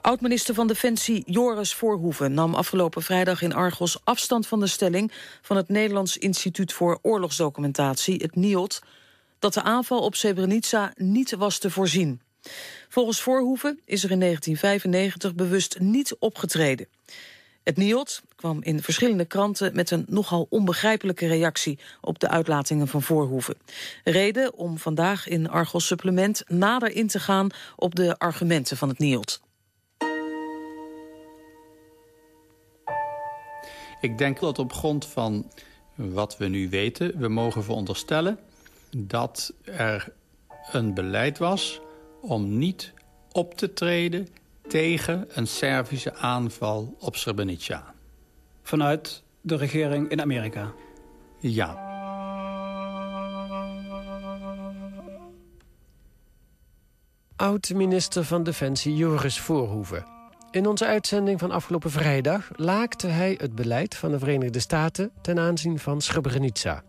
Oud-minister van Defensie Joris Voorhoeven nam afgelopen vrijdag in Argos afstand van de stelling van het Nederlands Instituut voor Oorlogsdocumentatie, het NIOD, dat de aanval op Srebrenica niet was te voorzien. Volgens Voorhoeven is er in 1995 bewust niet opgetreden. Het NIOD kwam in verschillende kranten met een nogal onbegrijpelijke reactie op de uitlatingen van Voorhoeven. Reden om vandaag in Argos Supplement nader in te gaan op de argumenten van het NIOD. Ik denk dat op grond van wat we nu weten... we mogen veronderstellen dat er een beleid was... om niet op te treden tegen een Servische aanval op Srebrenica. Vanuit de regering in Amerika? Ja. Oud-minister van Defensie Joris Voorhoeven. In onze uitzending van afgelopen vrijdag laakte hij het beleid van de Verenigde Staten ten aanzien van Srebrenica.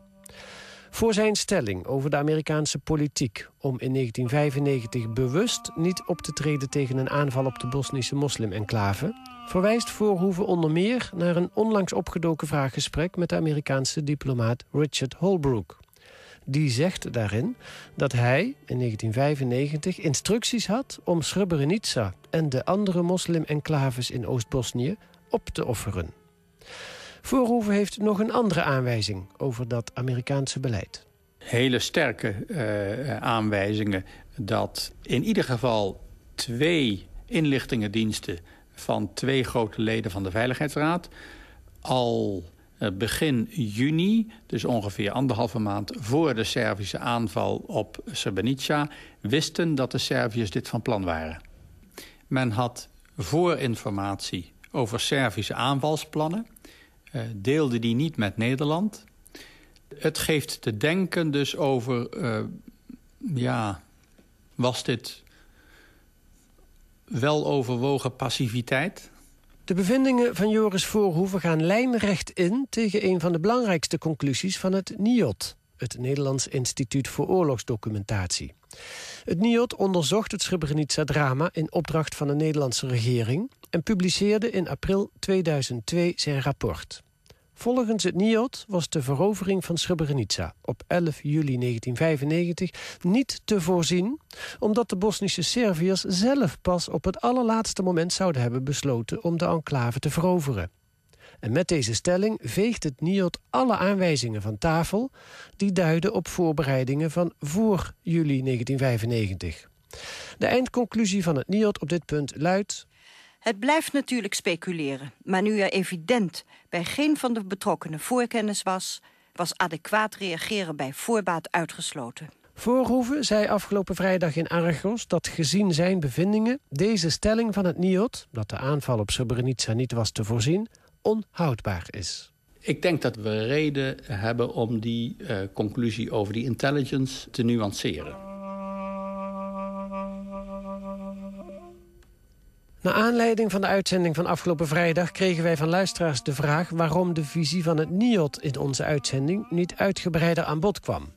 Voor zijn stelling over de Amerikaanse politiek om in 1995 bewust niet op te treden tegen een aanval op de Bosnische moslim-enclave, verwijst Voorhoeven onder meer naar een onlangs opgedoken vraaggesprek met de Amerikaanse diplomaat Richard Holbrooke. Die zegt daarin dat hij in 1995 instructies had om Srebrenica en de andere moslim-enclaves in Oost-Bosnië op te offeren. Voorhoeven heeft nog een andere aanwijzing over dat Amerikaanse beleid. Hele sterke uh, aanwijzingen dat in ieder geval twee inlichtingendiensten... van twee grote leden van de Veiligheidsraad... al begin juni, dus ongeveer anderhalve maand... voor de Servische aanval op Srebrenica... wisten dat de Serviërs dit van plan waren. Men had voorinformatie over Servische aanvalsplannen... Uh, deelde die niet met Nederland. Het geeft te denken dus over... Uh, ja, was dit wel overwogen passiviteit? De bevindingen van Joris Voorhoeven gaan lijnrecht in... tegen een van de belangrijkste conclusies van het NIOT... het Nederlands Instituut voor Oorlogsdocumentatie. Het NIOT onderzocht het Srebrenica-drama in opdracht van de Nederlandse regering... en publiceerde in april 2002 zijn rapport. Volgens het NIOD was de verovering van Srebrenica op 11 juli 1995 niet te voorzien... omdat de Bosnische Serviërs zelf pas op het allerlaatste moment zouden hebben besloten om de enclave te veroveren. En met deze stelling veegt het NIOD alle aanwijzingen van tafel... die duiden op voorbereidingen van voor juli 1995. De eindconclusie van het NIOD op dit punt luidt... Het blijft natuurlijk speculeren, maar nu er evident bij geen van de betrokkenen voorkennis was... was adequaat reageren bij voorbaat uitgesloten. Voorhoeven zei afgelopen vrijdag in Argos dat gezien zijn bevindingen... deze stelling van het NIOD, dat de aanval op Srebrenica niet was te voorzien... onhoudbaar is. Ik denk dat we reden hebben om die uh, conclusie over die intelligence te nuanceren. Naar aanleiding van de uitzending van afgelopen vrijdag... kregen wij van luisteraars de vraag waarom de visie van het NIOT in onze uitzending... niet uitgebreider aan bod kwam.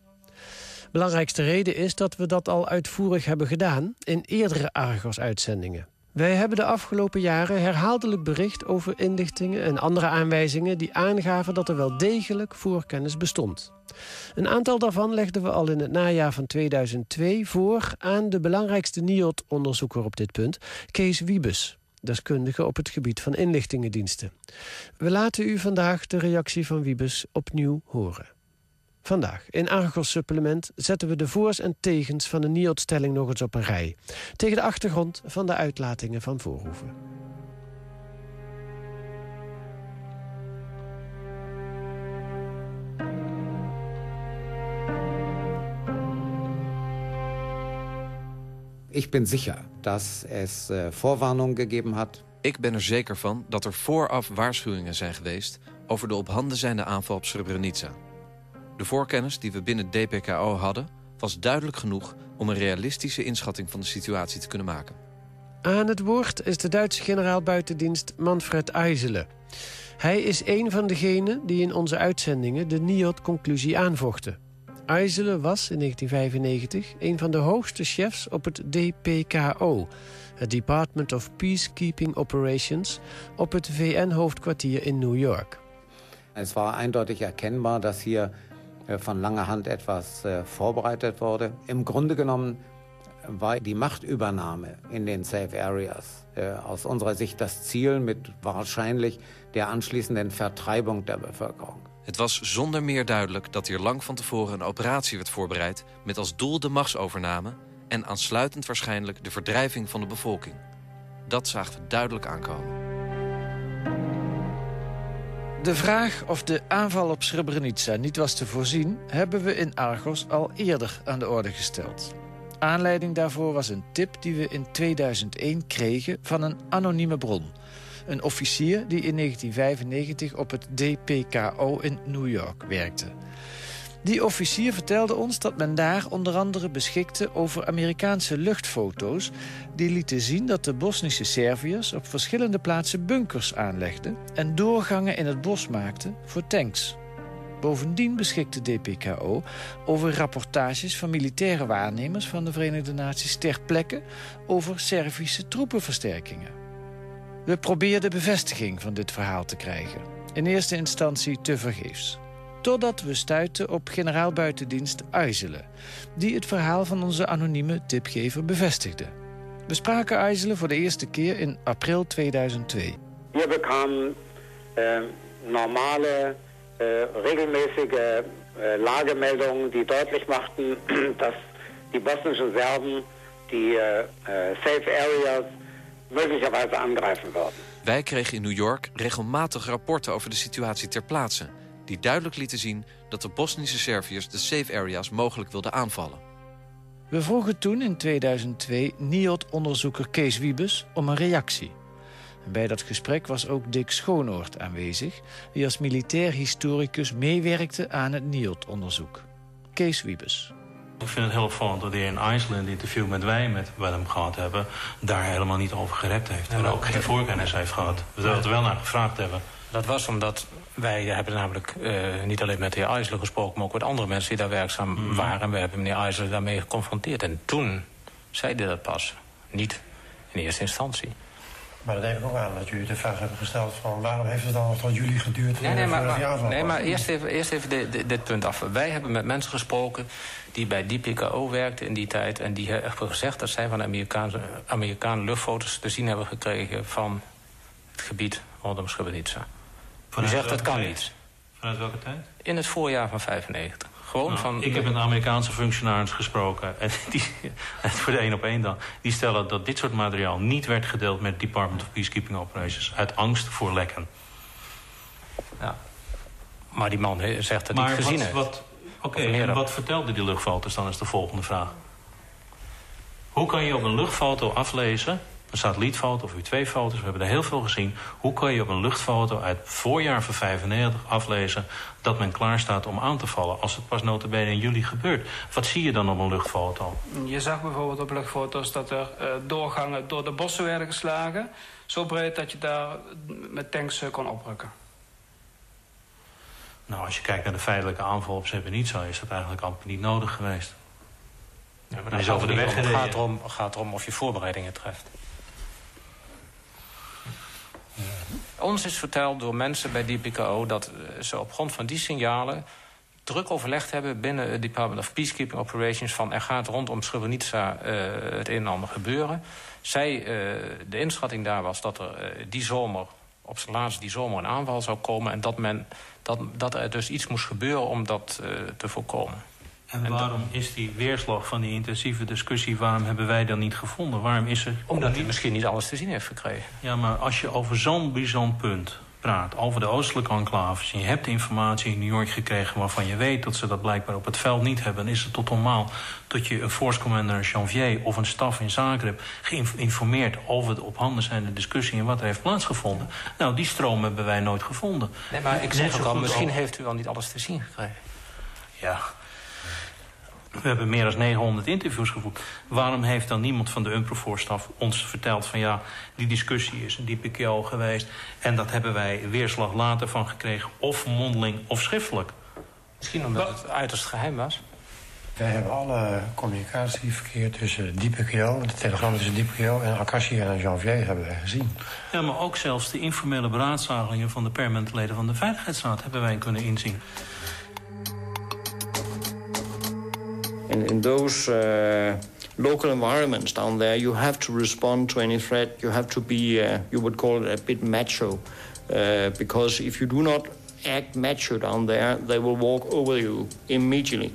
Belangrijkste reden is dat we dat al uitvoerig hebben gedaan... in eerdere Argos-uitzendingen. Wij hebben de afgelopen jaren herhaaldelijk bericht over inlichtingen en andere aanwijzingen die aangaven dat er wel degelijk voorkennis bestond. Een aantal daarvan legden we al in het najaar van 2002 voor aan de belangrijkste NIOT-onderzoeker op dit punt, Kees Wiebes, deskundige op het gebied van inlichtingendiensten. We laten u vandaag de reactie van Wiebes opnieuw horen. Vandaag in Argos Supplement zetten we de voors en tegens van de NIOD-stelling nog eens op een rij. Tegen de achtergrond van de uitlatingen van Voorhoeven. Ik ben zeker dat es uh, Vorwarnungen gegeben hat. Ik ben er zeker van dat er vooraf waarschuwingen zijn geweest... over de op handen zijnde aanval op Srebrenica. De voorkennis die we binnen DPKO hadden... was duidelijk genoeg om een realistische inschatting van de situatie te kunnen maken. Aan het woord is de Duitse generaal buitendienst Manfred Eisele. Hij is een van degenen die in onze uitzendingen de NIOD-conclusie aanvochten. Eisele was in 1995 een van de hoogste chefs op het DPKO... het Department of Peacekeeping Operations... op het VN-hoofdkwartier in New York. Het was eindeutig erkennbar dat hier äh, van lange hand etwas äh, voorbereidet wurde. Im Grunde genommen war die Machtübernahme in den Safe Areas äh, aus unserer Sicht das Ziel mit wahrscheinlich der anschließenden Vertreibung der Bevölkerung. Het was zonder meer duidelijk dat hier lang van tevoren een operatie werd voorbereid... met als doel de machtsovername en aansluitend waarschijnlijk de verdrijving van de bevolking. Dat zagen we duidelijk aankomen. De vraag of de aanval op Srebrenica niet was te voorzien... hebben we in Argos al eerder aan de orde gesteld. Aanleiding daarvoor was een tip die we in 2001 kregen van een anonieme bron. Een officier die in 1995 op het DPKO in New York werkte. Die officier vertelde ons dat men daar onder andere beschikte over Amerikaanse luchtfoto's... die lieten zien dat de Bosnische Serviërs op verschillende plaatsen bunkers aanlegden... en doorgangen in het bos maakten voor tanks. Bovendien beschikte DPKO over rapportages van militaire waarnemers van de Verenigde Naties ter plekke over Servische troepenversterkingen. We probeerden bevestiging van dit verhaal te krijgen. In eerste instantie tevergeefs. Totdat we stuitten op generaal buitendienst Eisele... die het verhaal van onze anonieme tipgever bevestigde. We spraken Eisele voor de eerste keer in april 2002. We bekamen uh, normale äh, regelmäßige Lagemeldungen, die deutlich machten, dass die bosnischen Serben die äh, safe areas möglicherweise angreifen würden. Wij kregen in New York regelmatig rapporten over de situatie ter plaatse... die duidelijk lieten zien dat de Bosnische Serviërs de safe areas mogelijk wilden aanvallen. We vroegen toen in 2002 NIOD-onderzoeker Kees Wiebes om een reactie bij dat gesprek was ook Dick Schoonoort aanwezig... die als militair historicus meewerkte aan het NIOT-onderzoek. Kees Wiebes. Ik vind het heel opvallend dat hij in IJsland interview met wij met wat hem gehad hebben... daar helemaal niet over gerept heeft. En ook geen voorkennis heeft gehad. We zouden er wel naar gevraagd hebben. Dat was omdat wij hebben namelijk uh, niet alleen met de heer IJsler gesproken... maar ook met andere mensen die daar werkzaam mm waren. We hebben meneer IJsler daarmee geconfronteerd. En toen zei hij dat pas. Niet in eerste instantie. Maar dat neem ik ook aan dat jullie de vraag hebben gesteld van waarom heeft het dan nog tot jullie geduurd? Nee, nee, maar, maar, nee, maar eerst even, eerst even dit, dit, punt af. Wij hebben met mensen gesproken die bij DPKO werkten in die tijd... en die hebben gezegd dat zij van Amerikaanse, Amerikaanse luchtfoto's te zien hebben gekregen... van het gebied rondom Srebrenica. U zegt dat kan niet. Vanuit welke tijd? In het voorjaar van 95. Gewoon nou, van, ik heb met Amerikaanse functionaris gesproken. En die, voor de één op één dan. Die stellen dat dit soort materiaal niet werd gedeeld met Department of Peacekeeping Operations. Uit angst voor lekken. Ja. Maar die man zegt dat hij het gezien heeft. Wat, Oké, en wat vertelde die luchtfoto's dan is de volgende vraag. Hoe kan je op een luchtfoto aflezen een satellietfoto of U2-foto's. We hebben er heel veel gezien. Hoe kan je op een luchtfoto uit voorjaar van 95 aflezen... dat men klaar staat om aan te vallen als het pas notabene in juli gebeurt? Wat zie je dan op een luchtfoto? Je zag bijvoorbeeld op luchtfoto's dat er uh, doorgangen door de bossen werden geslagen. Zo breed dat je daar met tanks uh, kon oprukken. Nou, als je kijkt naar de feitelijke aanval op Srebrenica... is dat eigenlijk amper niet nodig geweest. Ja, maar dan is over de weg Het gaat erom, gaat erom of je voorbereidingen treft. Ons is verteld door mensen bij DPKO dat eh, ze op grond van die signalen druk overlegd hebben binnen het Department of Peacekeeping Operations... van er gaat rondom Srebrenica uh, het een en ander gebeuren. Zij, uh, de inschatting daar was dat er die zomer, op zijn laatst die zomer een aanval zou komen... en dat, men, dat, dat er dus iets moest gebeuren om dat te voorkomen. En waarom is die weerslag van die intensieve discussie... waarom hebben wij dan niet gevonden? Waarom is er... Omdat hij misschien niet alles te zien heeft gekregen. Ja, maar als je over zo'n bijzonder punt praat... over de oostelijke enclaves... en je hebt informatie in New York gekregen... waarvan je weet dat ze dat blijkbaar op het veld niet hebben... dan is het tot normaal dat je een force commander in Janvier... of een staf in Zagreb geïnformeerd over de op handen zijnde discussie... en wat er heeft plaatsgevonden. Nou, die stroom hebben wij nooit gevonden. Nee, maar ik zeg ook al, misschien heeft u wel niet alles te zien gekregen. Ja, we hebben meer dan 900 interviews gevoerd. Waarom heeft dan niemand van de UNPROFOR-staf ons verteld... van ja, die discussie is een diepe keel geweest... en dat hebben wij weerslag later van gekregen... of mondeling of schriftelijk. Misschien omdat het uiterst geheim was? Wij hebben alle communicatieverkeer tussen DPKO, de telegram tussen DPKO en Akassi en Janvier hebben wij gezien. Ja, maar ook zelfs de informele beraadslagingen van de permanente leden van de Veiligheidsraad hebben wij kunnen inzien. In, in those uh, local environments down there, you have to respond to any threat. You have to be, uh, you would call it a bit macho. Uh, because if you do not act macho down there, they will walk over you immediately.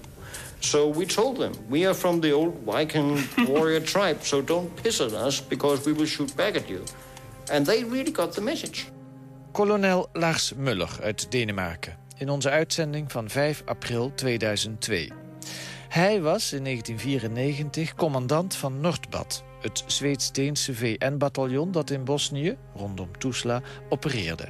So we told them, we are from the old Viking warrior tribe, so don't piss at us because we will shoot back at you. And they really got the message. Kolonel Lars Muller uit Denemarken. In onze uitzending van 5 april 2002. Hij was in 1994 commandant van Nordbad, het Zweeds-Deense VN-bataljon dat in Bosnië, rondom Tuzla, opereerde.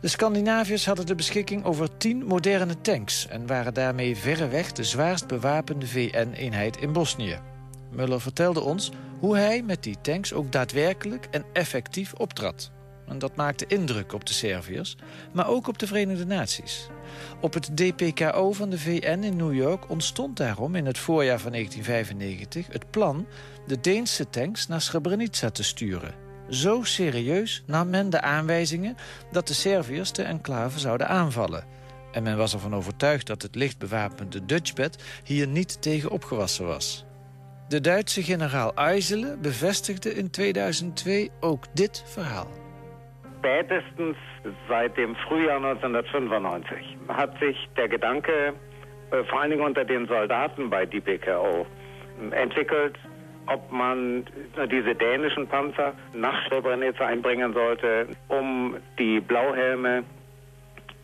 De Scandinaviërs hadden de beschikking over tien moderne tanks... en waren daarmee verreweg de zwaarst bewapende VN-eenheid in Bosnië. Muller vertelde ons hoe hij met die tanks ook daadwerkelijk en effectief optrad. En dat maakte indruk op de Serviërs, maar ook op de Verenigde Naties. Op het DPKO van de VN in New York ontstond daarom in het voorjaar van 1995 het plan de Deense tanks naar Srebrenica te sturen. Zo serieus nam men de aanwijzingen dat de Serviërs de enclave zouden aanvallen. En men was ervan overtuigd dat het licht bewapende Dutchbed hier niet tegen opgewassen was. De Duitse generaal Eisele bevestigde in 2002 ook dit verhaal. Spätestens seit dem Frühjahr 1995 hat sich der Gedanke, äh, vor allen Dingen unter den Soldaten bei DPKO, entwickelt, ob man diese dänischen Panzer nach Srebrenica einbringen sollte, um die Blauhelme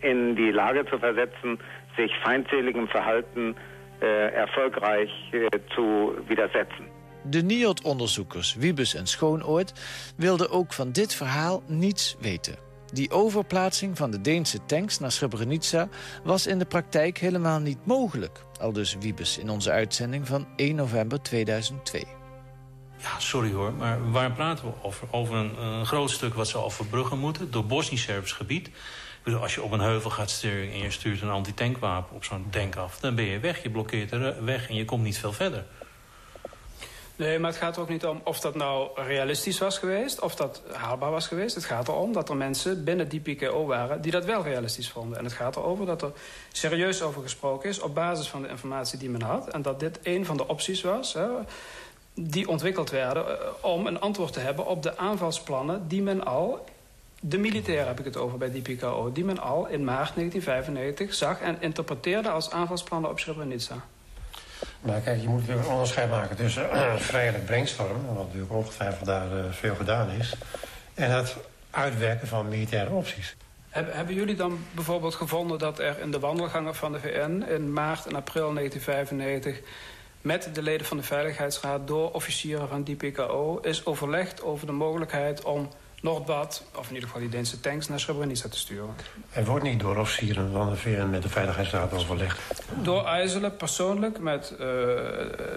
in die Lage zu versetzen, sich feindseligem Verhalten äh, erfolgreich äh, zu widersetzen. De NIOD-onderzoekers Wiebes en Schoonoord wilden ook van dit verhaal niets weten. Die overplaatsing van de Deense tanks naar Srebrenica was in de praktijk helemaal niet mogelijk. Al dus Wiebes in onze uitzending van 1 november 2002. Ja, sorry hoor, maar waar praten we over? Over een, groot stuk wat ze overbruggen moeten, door Bosnisch-Serbisch gebied. Bedoel, als je op een heuvel gaat sturen en je stuurt een antitankwapen op zo'n tank af... dan ben je weg, je blokkeert de weg en je komt niet veel verder. Nee, maar het gaat er ook niet om of dat nou realistisch was geweest... of dat haalbaar was geweest. Het gaat erom dat er mensen binnen die PKO waren... die dat wel realistisch vonden. En het gaat erover dat er serieus over gesproken is... op basis van de informatie die men had. En dat dit een van de opties was... Hè, die ontwikkeld werden uh, om een antwoord te hebben op de aanvalsplannen... die men al, de militairen heb ik het over bij die PKO... die men al in maart 1995 zag en interpreteerde als aanvalsplannen op Srebrenica. Maar kijk, je moet natuurlijk een onderscheid maken tussen uh, vrijelijk brainstormen... wat natuurlijk ongetwijfeld daar uh, veel gedaan is... en het uitwerken van militaire opties. Heb, hebben jullie dan bijvoorbeeld gevonden dat er in de wandelgangen van de VN... in maart en april 1995 met de leden van de Veiligheidsraad... door officieren van DPKO is overlegd over de mogelijkheid om Noordbad, of in ieder geval die Deense tanks, naar Srebrenica te sturen. Er wordt niet door officieren van de VN met de Veiligheidsraad overlegd. Door IJsselen persoonlijk met, uh,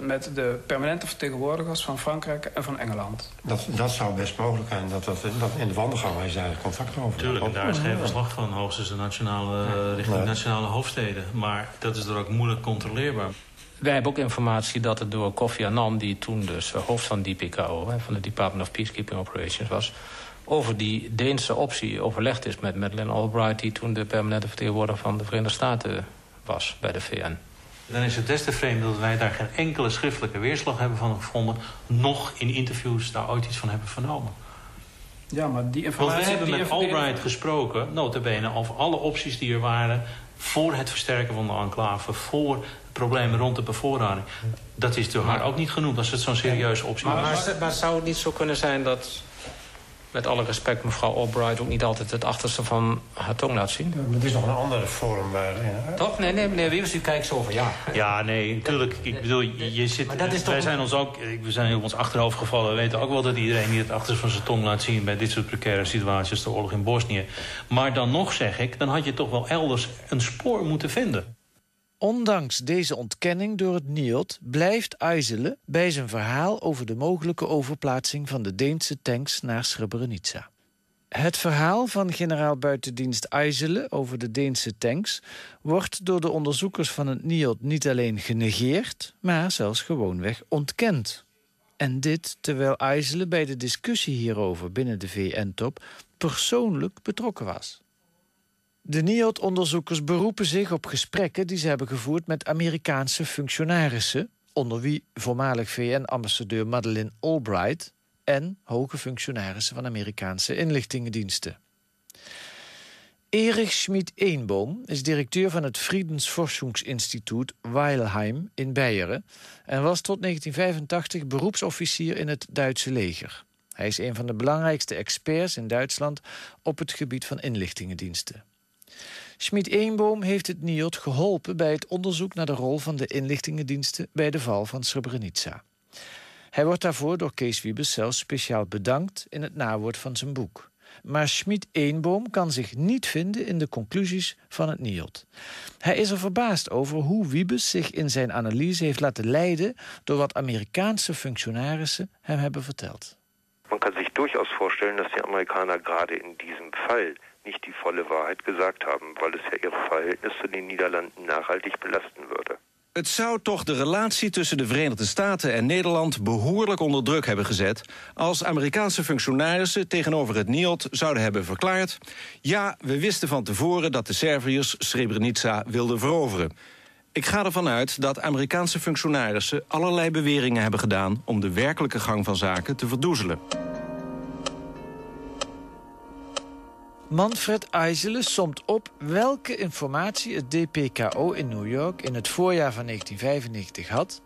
met de permanente vertegenwoordigers van Frankrijk en van Engeland. Dat, dat zou best mogelijk zijn. Dat, dat, dat in de wandelgang is daar contact over. Tuurlijk, daar is geen verslag van hoogstens de nationale, uh, richting nee. nationale hoofdsteden. Maar dat is er ook moeilijk controleerbaar. Wij hebben ook informatie dat het door Kofi Annan... die toen dus hoofd van DPKO, van de Department of Peacekeeping Operations was... over die Deense optie overlegd is met Madeleine Albright... die toen de permanente vertegenwoordiger van de Verenigde Staten was bij de VN. Dan is het des te vreemd dat wij daar geen enkele schriftelijke weerslag hebben van gevonden... nog in interviews daar ooit iets van hebben vernomen. Ja, maar die informatie... Want we hebben met Albright gesproken, notabene, over alle opties die er waren... voor het versterken van de enclave, voor problemen rond de bevoorrading. Dat is door haar ook niet genoemd als het zo'n serieuze optie maar, was. Maar, maar, zou het niet zo kunnen zijn dat... met alle respect mevrouw Albright ook niet altijd het achterste van haar tong laat zien? Ja, het is nog een ander forum waar... Ja. Toch? Nee, nee, meneer Wiebes, u kijkt zo van ja. Ja, nee, natuurlijk. Ik bedoel, je, zit... wij toch... zijn ons ook... We zijn op ons achterhoofd gevallen. We weten ook wel dat iedereen niet het achterste van zijn tong laat zien... bij dit soort precaire situaties, de oorlog in Bosnië. Maar dan nog zeg ik, dan had je toch wel elders een spoor moeten vinden. Ondanks deze ontkenning door het NIOD blijft IJzelen bij zijn verhaal over de mogelijke overplaatsing van de Deense tanks naar Srebrenica. Het verhaal van generaal buitendienst IJzelen over de Deense tanks... wordt door de onderzoekers van het NIOD niet alleen genegeerd... maar zelfs gewoonweg ontkend. En dit terwijl IJzelen bij de discussie hierover binnen de VN-top... persoonlijk betrokken was. De NIOD-onderzoekers beroepen zich op gesprekken die ze hebben gevoerd met Amerikaanse functionarissen, onder wie voormalig VN-ambassadeur Madeleine Albright en hoge functionarissen van Amerikaanse inlichtingendiensten. Erich Schmid-Eenboom is directeur van het Friedensforschungsinstituut Weilheim in Beieren en was tot 1985 beroepsofficier in het Duitse leger. Hij is een van de belangrijkste experts in Duitsland op het gebied van inlichtingendiensten. Schmid-Eenboom heeft het NIOD geholpen bij het onderzoek naar de rol van de inlichtingendiensten bij de val van Srebrenica. Hij wordt daarvoor door Kees Wiebes zelfs speciaal bedankt in het nawoord van zijn boek. Maar Schmid-Eenboom kan zich niet vinden in de conclusies van het NIOD. Hij is er verbaasd over hoe Wiebes zich in zijn analyse heeft laten leiden... door wat Amerikaanse functionarissen hem hebben verteld. Man kan zich durchaus voorstellen dat de Amerikaner gerade in diesem Fall nicht die volle Wahrheit gesagt haben, weil es ja ihr Verhältnis zu den nachhaltig belasten würde. Het zou toch de relatie tussen de Verenigde Staten en Nederland behoorlijk onder druk hebben gezet als Amerikaanse functionarissen tegenover het NIOD zouden hebben verklaard ja, we wisten van tevoren dat de Serviërs Srebrenica wilden veroveren. Ik ga ervan uit dat Amerikaanse functionarissen allerlei beweringen hebben gedaan om de werkelijke gang van zaken te verdoezelen. Manfred IJzelen somt op welke informatie het DPKO in New York in het voorjaar van 1995 had...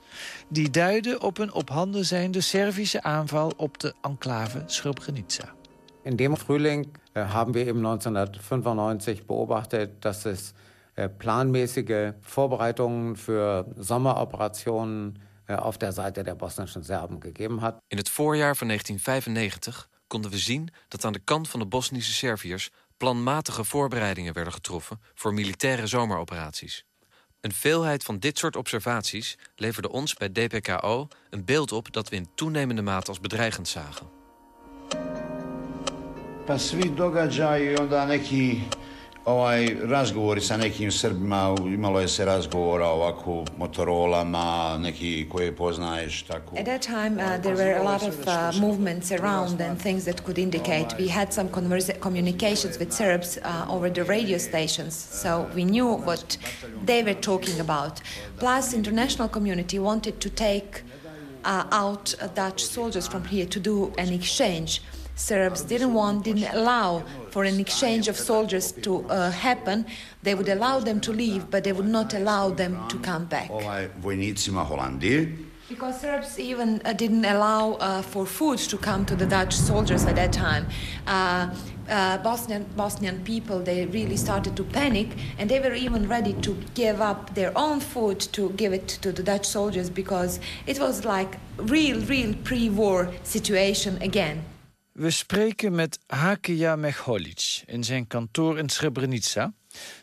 die duidde op een op handen zijnde Servische aanval op de enclave Srebrenica. In dem Frühling haben wir im 1995 beobachtet, dass es äh, planmäßige Vorbereitungen für Sommeroperationen auf der Seite der bosnischen Serben gegeben hat. In het voorjaar van 1995 konden we zien dat aan de kant van de Bosnische Serviërs planmatige voorbereidingen werden getroffen voor militaire zomeroperaties. Een veelheid van dit soort observaties leverde ons bij DPKO een beeld op dat we in toenemende mate als bedreigend zagen. Onda neki ovaj, razgovori sa nekim Srbima, imalo je se razgovora ovako Motorolama, neki koje poznaješ, tako. At that time uh, there were a lot of uh, movements around and things that could indicate. We had some communications with Serbs uh, over the radio stations, so we knew what they were talking about. Plus, international community wanted to take uh, out Dutch soldiers from here to do an exchange. Serbs didn't want, didn't allow for an exchange of soldiers to uh, happen. They would allow them to leave, but they would not allow them to come back. Ovaj, vojnicima Holandije. Because Serbs even uh, didn't allow uh, for food to come to the Dutch soldiers at that time. Uh, uh, Bosnian, Bosnian people, they really started to panic, and they were even ready to give up their own food to give it to the Dutch soldiers because it was like real, real pre-war situation again. We spreken met Hakija Mecholic in zijn kantoor in Srebrenica...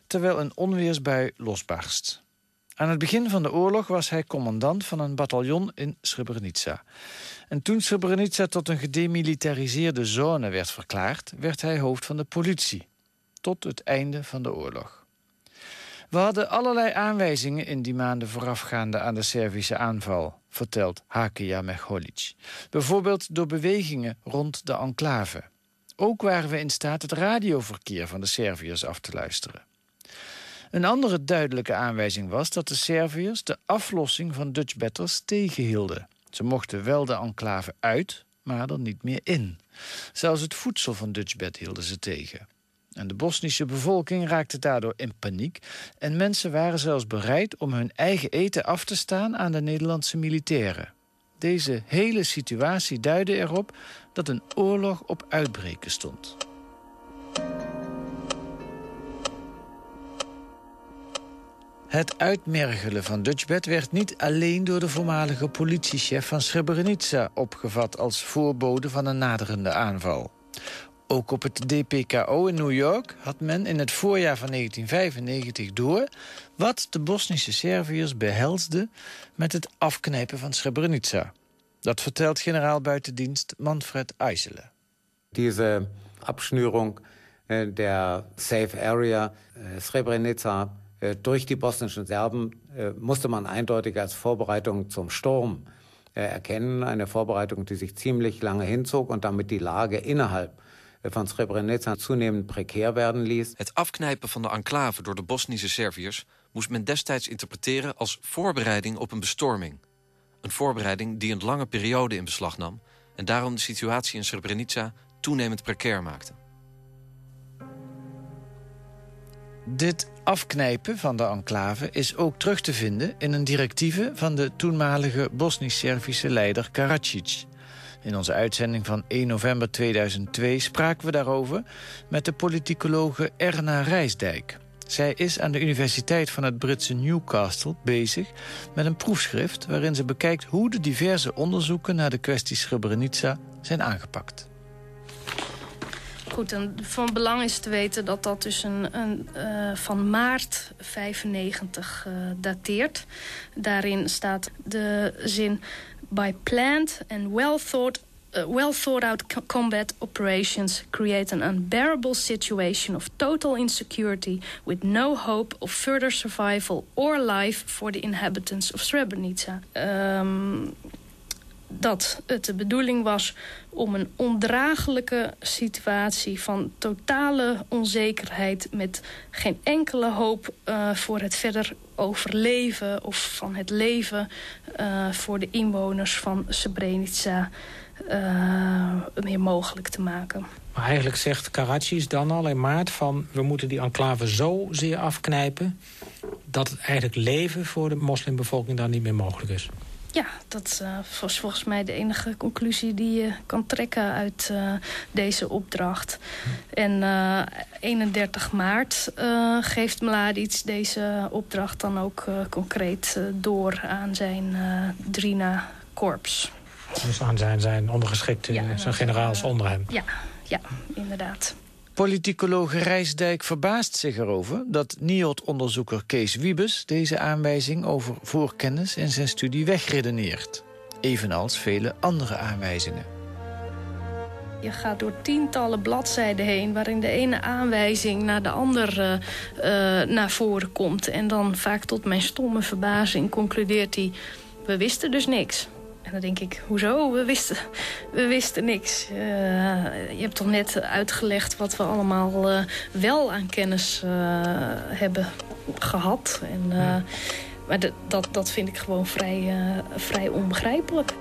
terwijl een onweersbui losbarst. Aan het begin van de oorlog was hij commandant van een bataljon in Srebrenica. En toen Srebrenica tot een gedemilitariseerde zone werd verklaard... werd hij hoofd van de politie, tot het einde van de oorlog. We hadden allerlei aanwijzingen in die maanden voorafgaande aan de Servische aanval vertelt Hakia Mecholic. Bijvoorbeeld door bewegingen rond de enclave. Ook waren we in staat het radioverkeer van de Serviërs af te luisteren. Een andere duidelijke aanwijzing was dat de Serviërs de aflossing van Dutch batters tegenhielden. Ze mochten wel de enclave uit, maar er niet meer in. Zelfs het voedsel van Dutchbed hielden ze tegen. En de Bosnische bevolking raakte daardoor in paniek... en mensen waren zelfs bereid om hun eigen eten af te staan aan de Nederlandse militairen. Deze hele situatie duidde erop dat een oorlog op uitbreken stond. Het uitmergelen van Dutchbed werd niet alleen door de voormalige politiechef van Srebrenica opgevat als voorbode van een naderende aanval. Ook op het DPKO in New York had men in het voorjaar van 1995 door... wat de Bosnische Serviërs behelsde met het afknijpen van Srebrenica. Dat vertelt generaal buitendienst Manfred IJselen. Diese Abschnürung äh, der Safe Area äh, Srebrenica äh, durch die bosnischen Serben musste man eindeutig als Vorbereitung zum Sturm erkennen. Eine Vorbereitung, die sich ziemlich lange hinzog und damit die Lage innerhalb van Srebrenica zunehmend prekär werden ließ. Het afknijpen van de enclave door de Bosnische Serviërs moest men destijds interpreteren als voorbereiding op een bestorming. Een voorbereiding die een lange periode in beslag nam en daarom de situatie in Srebrenica toenemend precair maakte. Dit afknijpen van de enclave is ook terug te vinden in een directieve van de toenmalige Bosnisch-Servische leider Karadzic. In onze uitzending van 1 november 2002 spraken we daarover met de politicologe Erna Rijsdijk. Zij is aan de Universiteit van het Britse Newcastle bezig met een proefschrift... waarin ze bekijkt hoe de diverse onderzoeken naar de kwestie Srebrenica zijn aangepakt. Goed, en van belang is te weten dat dat dus een, een uh, van maart 95 uh, dateert. Daarin staat de zin... by planned and well thought uh, well thought out co combat operations create an unbearable situation of total insecurity with no hope of further survival or life for the inhabitants of Srebrenica. Um, dat het de bedoeling was om een ondraaglijke situatie van totale onzekerheid... met geen enkele hoop uh, voor het verder overleven of van het leven... Uh, voor de inwoners van Srebrenica uh, meer mogelijk te maken. Maar eigenlijk zegt Karadzic dan al in maart van... we moeten die enclave zo zeer afknijpen... dat het eigenlijk leven voor de moslimbevolking dan niet meer mogelijk is. Ja, dat uh, was volgens mij de enige conclusie die je kan trekken uit uh, deze opdracht. En uh, 31 maart geeft Mladic deze opdracht dan ook concreet door aan zijn Drina-korps. Dus aan zijn, zijn ondergeschikte, ja, zijn generaals onder hem. Ja, ja inderdaad. Politicologe Rijsdijk verbaast zich erover dat NIOD-onderzoeker Kees Wiebes deze aanwijzing over voorkennis in zijn studie wegredeneert. Evenals vele andere aanwijzingen. Je gaat door tientallen bladzijden heen... waarin de ene aanwijzing naar de andere uh, naar voren komt. En dan vaak tot mijn stomme verbazing concludeert hij... we wisten dus niks. En dan denk ik, hoezo? We wisten, we wisten niks. Uh, je hebt toch net uitgelegd wat we allemaal uh, wel aan kennis uh, hebben gehad. En, ja. Maar dat, dat vind ik gewoon vrij, vrij onbegrijpelijk.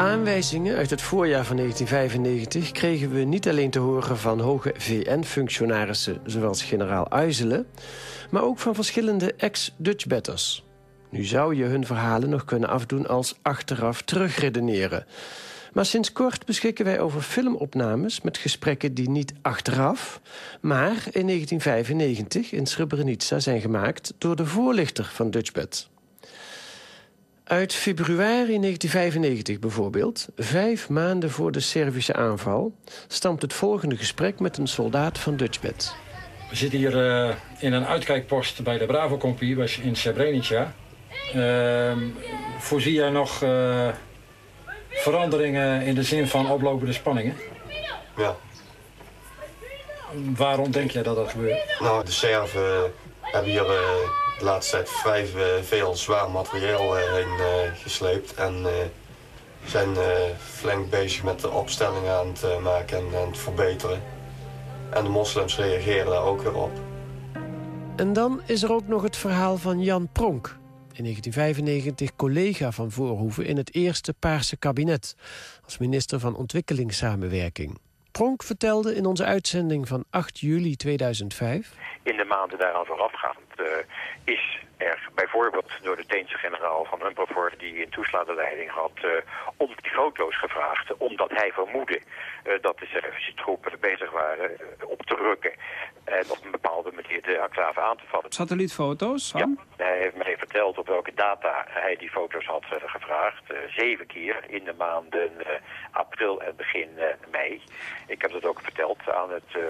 Aanwijzingen uit het voorjaar van 1995 kregen we niet alleen te horen van hoge VN-functionarissen zoals generaal Uizelen, maar ook van verschillende ex-Dutchbatters. Nu zou je hun verhalen nog kunnen afdoen als achteraf terugredeneren. Maar sinds kort beschikken wij over filmopnames met gesprekken die niet achteraf, maar in 1995 in Srebrenica zijn gemaakt door de voorlichter van Dutchbat. Uit februari 1995 bijvoorbeeld, vijf maanden voor de Servische aanval... stamt het volgende gesprek met een soldaat van Dutchbed. We zitten hier uh, in een uitkijkpost bij de Bravo-compie in Srebrenica. Uh, voorzie jij nog uh, veranderingen in de zin van oplopende spanningen? Ja. Waarom denk jij dat dat gebeurt? Nou, de Serven hebben hier de laatste tijd vrij veel zwaar materieel heen gesleept. En zijn flink bezig met de opstellingen aan het maken en aan het verbeteren. En de moslims reageren daar ook weer op. En dan is er ook nog het verhaal van Jan Pronk. In 1995 collega van Voorhoeven in het eerste Paarse kabinet... als minister van Ontwikkelingssamenwerking. Pronk vertelde in onze uitzending van 8 juli 2005... In de maanden daaraan voorafgaand uh, is er bijvoorbeeld door de Deense generaal van Humpervoort... die een toeslagenleiding had, uh, om die foto's gevraagd... omdat hij vermoedde uh, dat de Servische troepen bezig waren uh, op te rukken... en op een bepaalde manier de enclave aan te vallen. Satellietfoto's? Ja, hij heeft mij verteld op welke data hij die foto's had gevraagd. zeven keer in de maanden april en begin mei. Ik heb dat ook verteld aan het uh,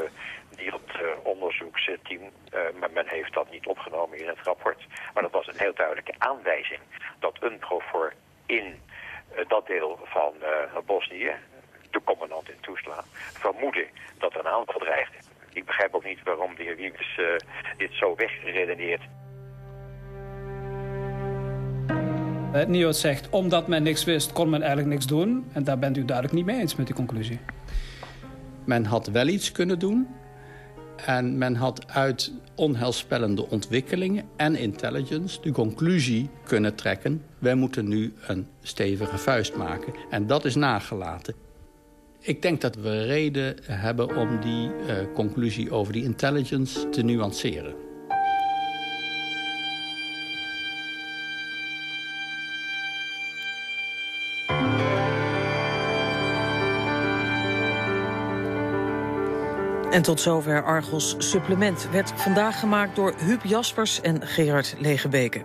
maar men heeft dat niet opgenomen in het rapport. Maar dat was een heel duidelijke aanwijzing dat UNPROFOR in dat deel van Bosnië, de commandant in toeslaan, vermoeden dat er een aanval dreigde. Ik begrijp ook niet waarom de heer Wiebes dit zo weggeredeneerd. Het NIOD zegt, omdat men niks wist, kon men eigenlijk niks doen. En daar bent u duidelijk niet mee eens met die conclusie. Men had wel iets kunnen doen. En men had uit onheilspellende ontwikkelingen en intelligence de conclusie kunnen trekken... wij moeten nu een stevige vuist maken. En dat is nagelaten. Ik denk dat we reden hebben om die uh, conclusie over die intelligence te nuanceren. En tot zover Argos Supplement werd vandaag gemaakt door Huub Jaspers en Gerard Legebeke.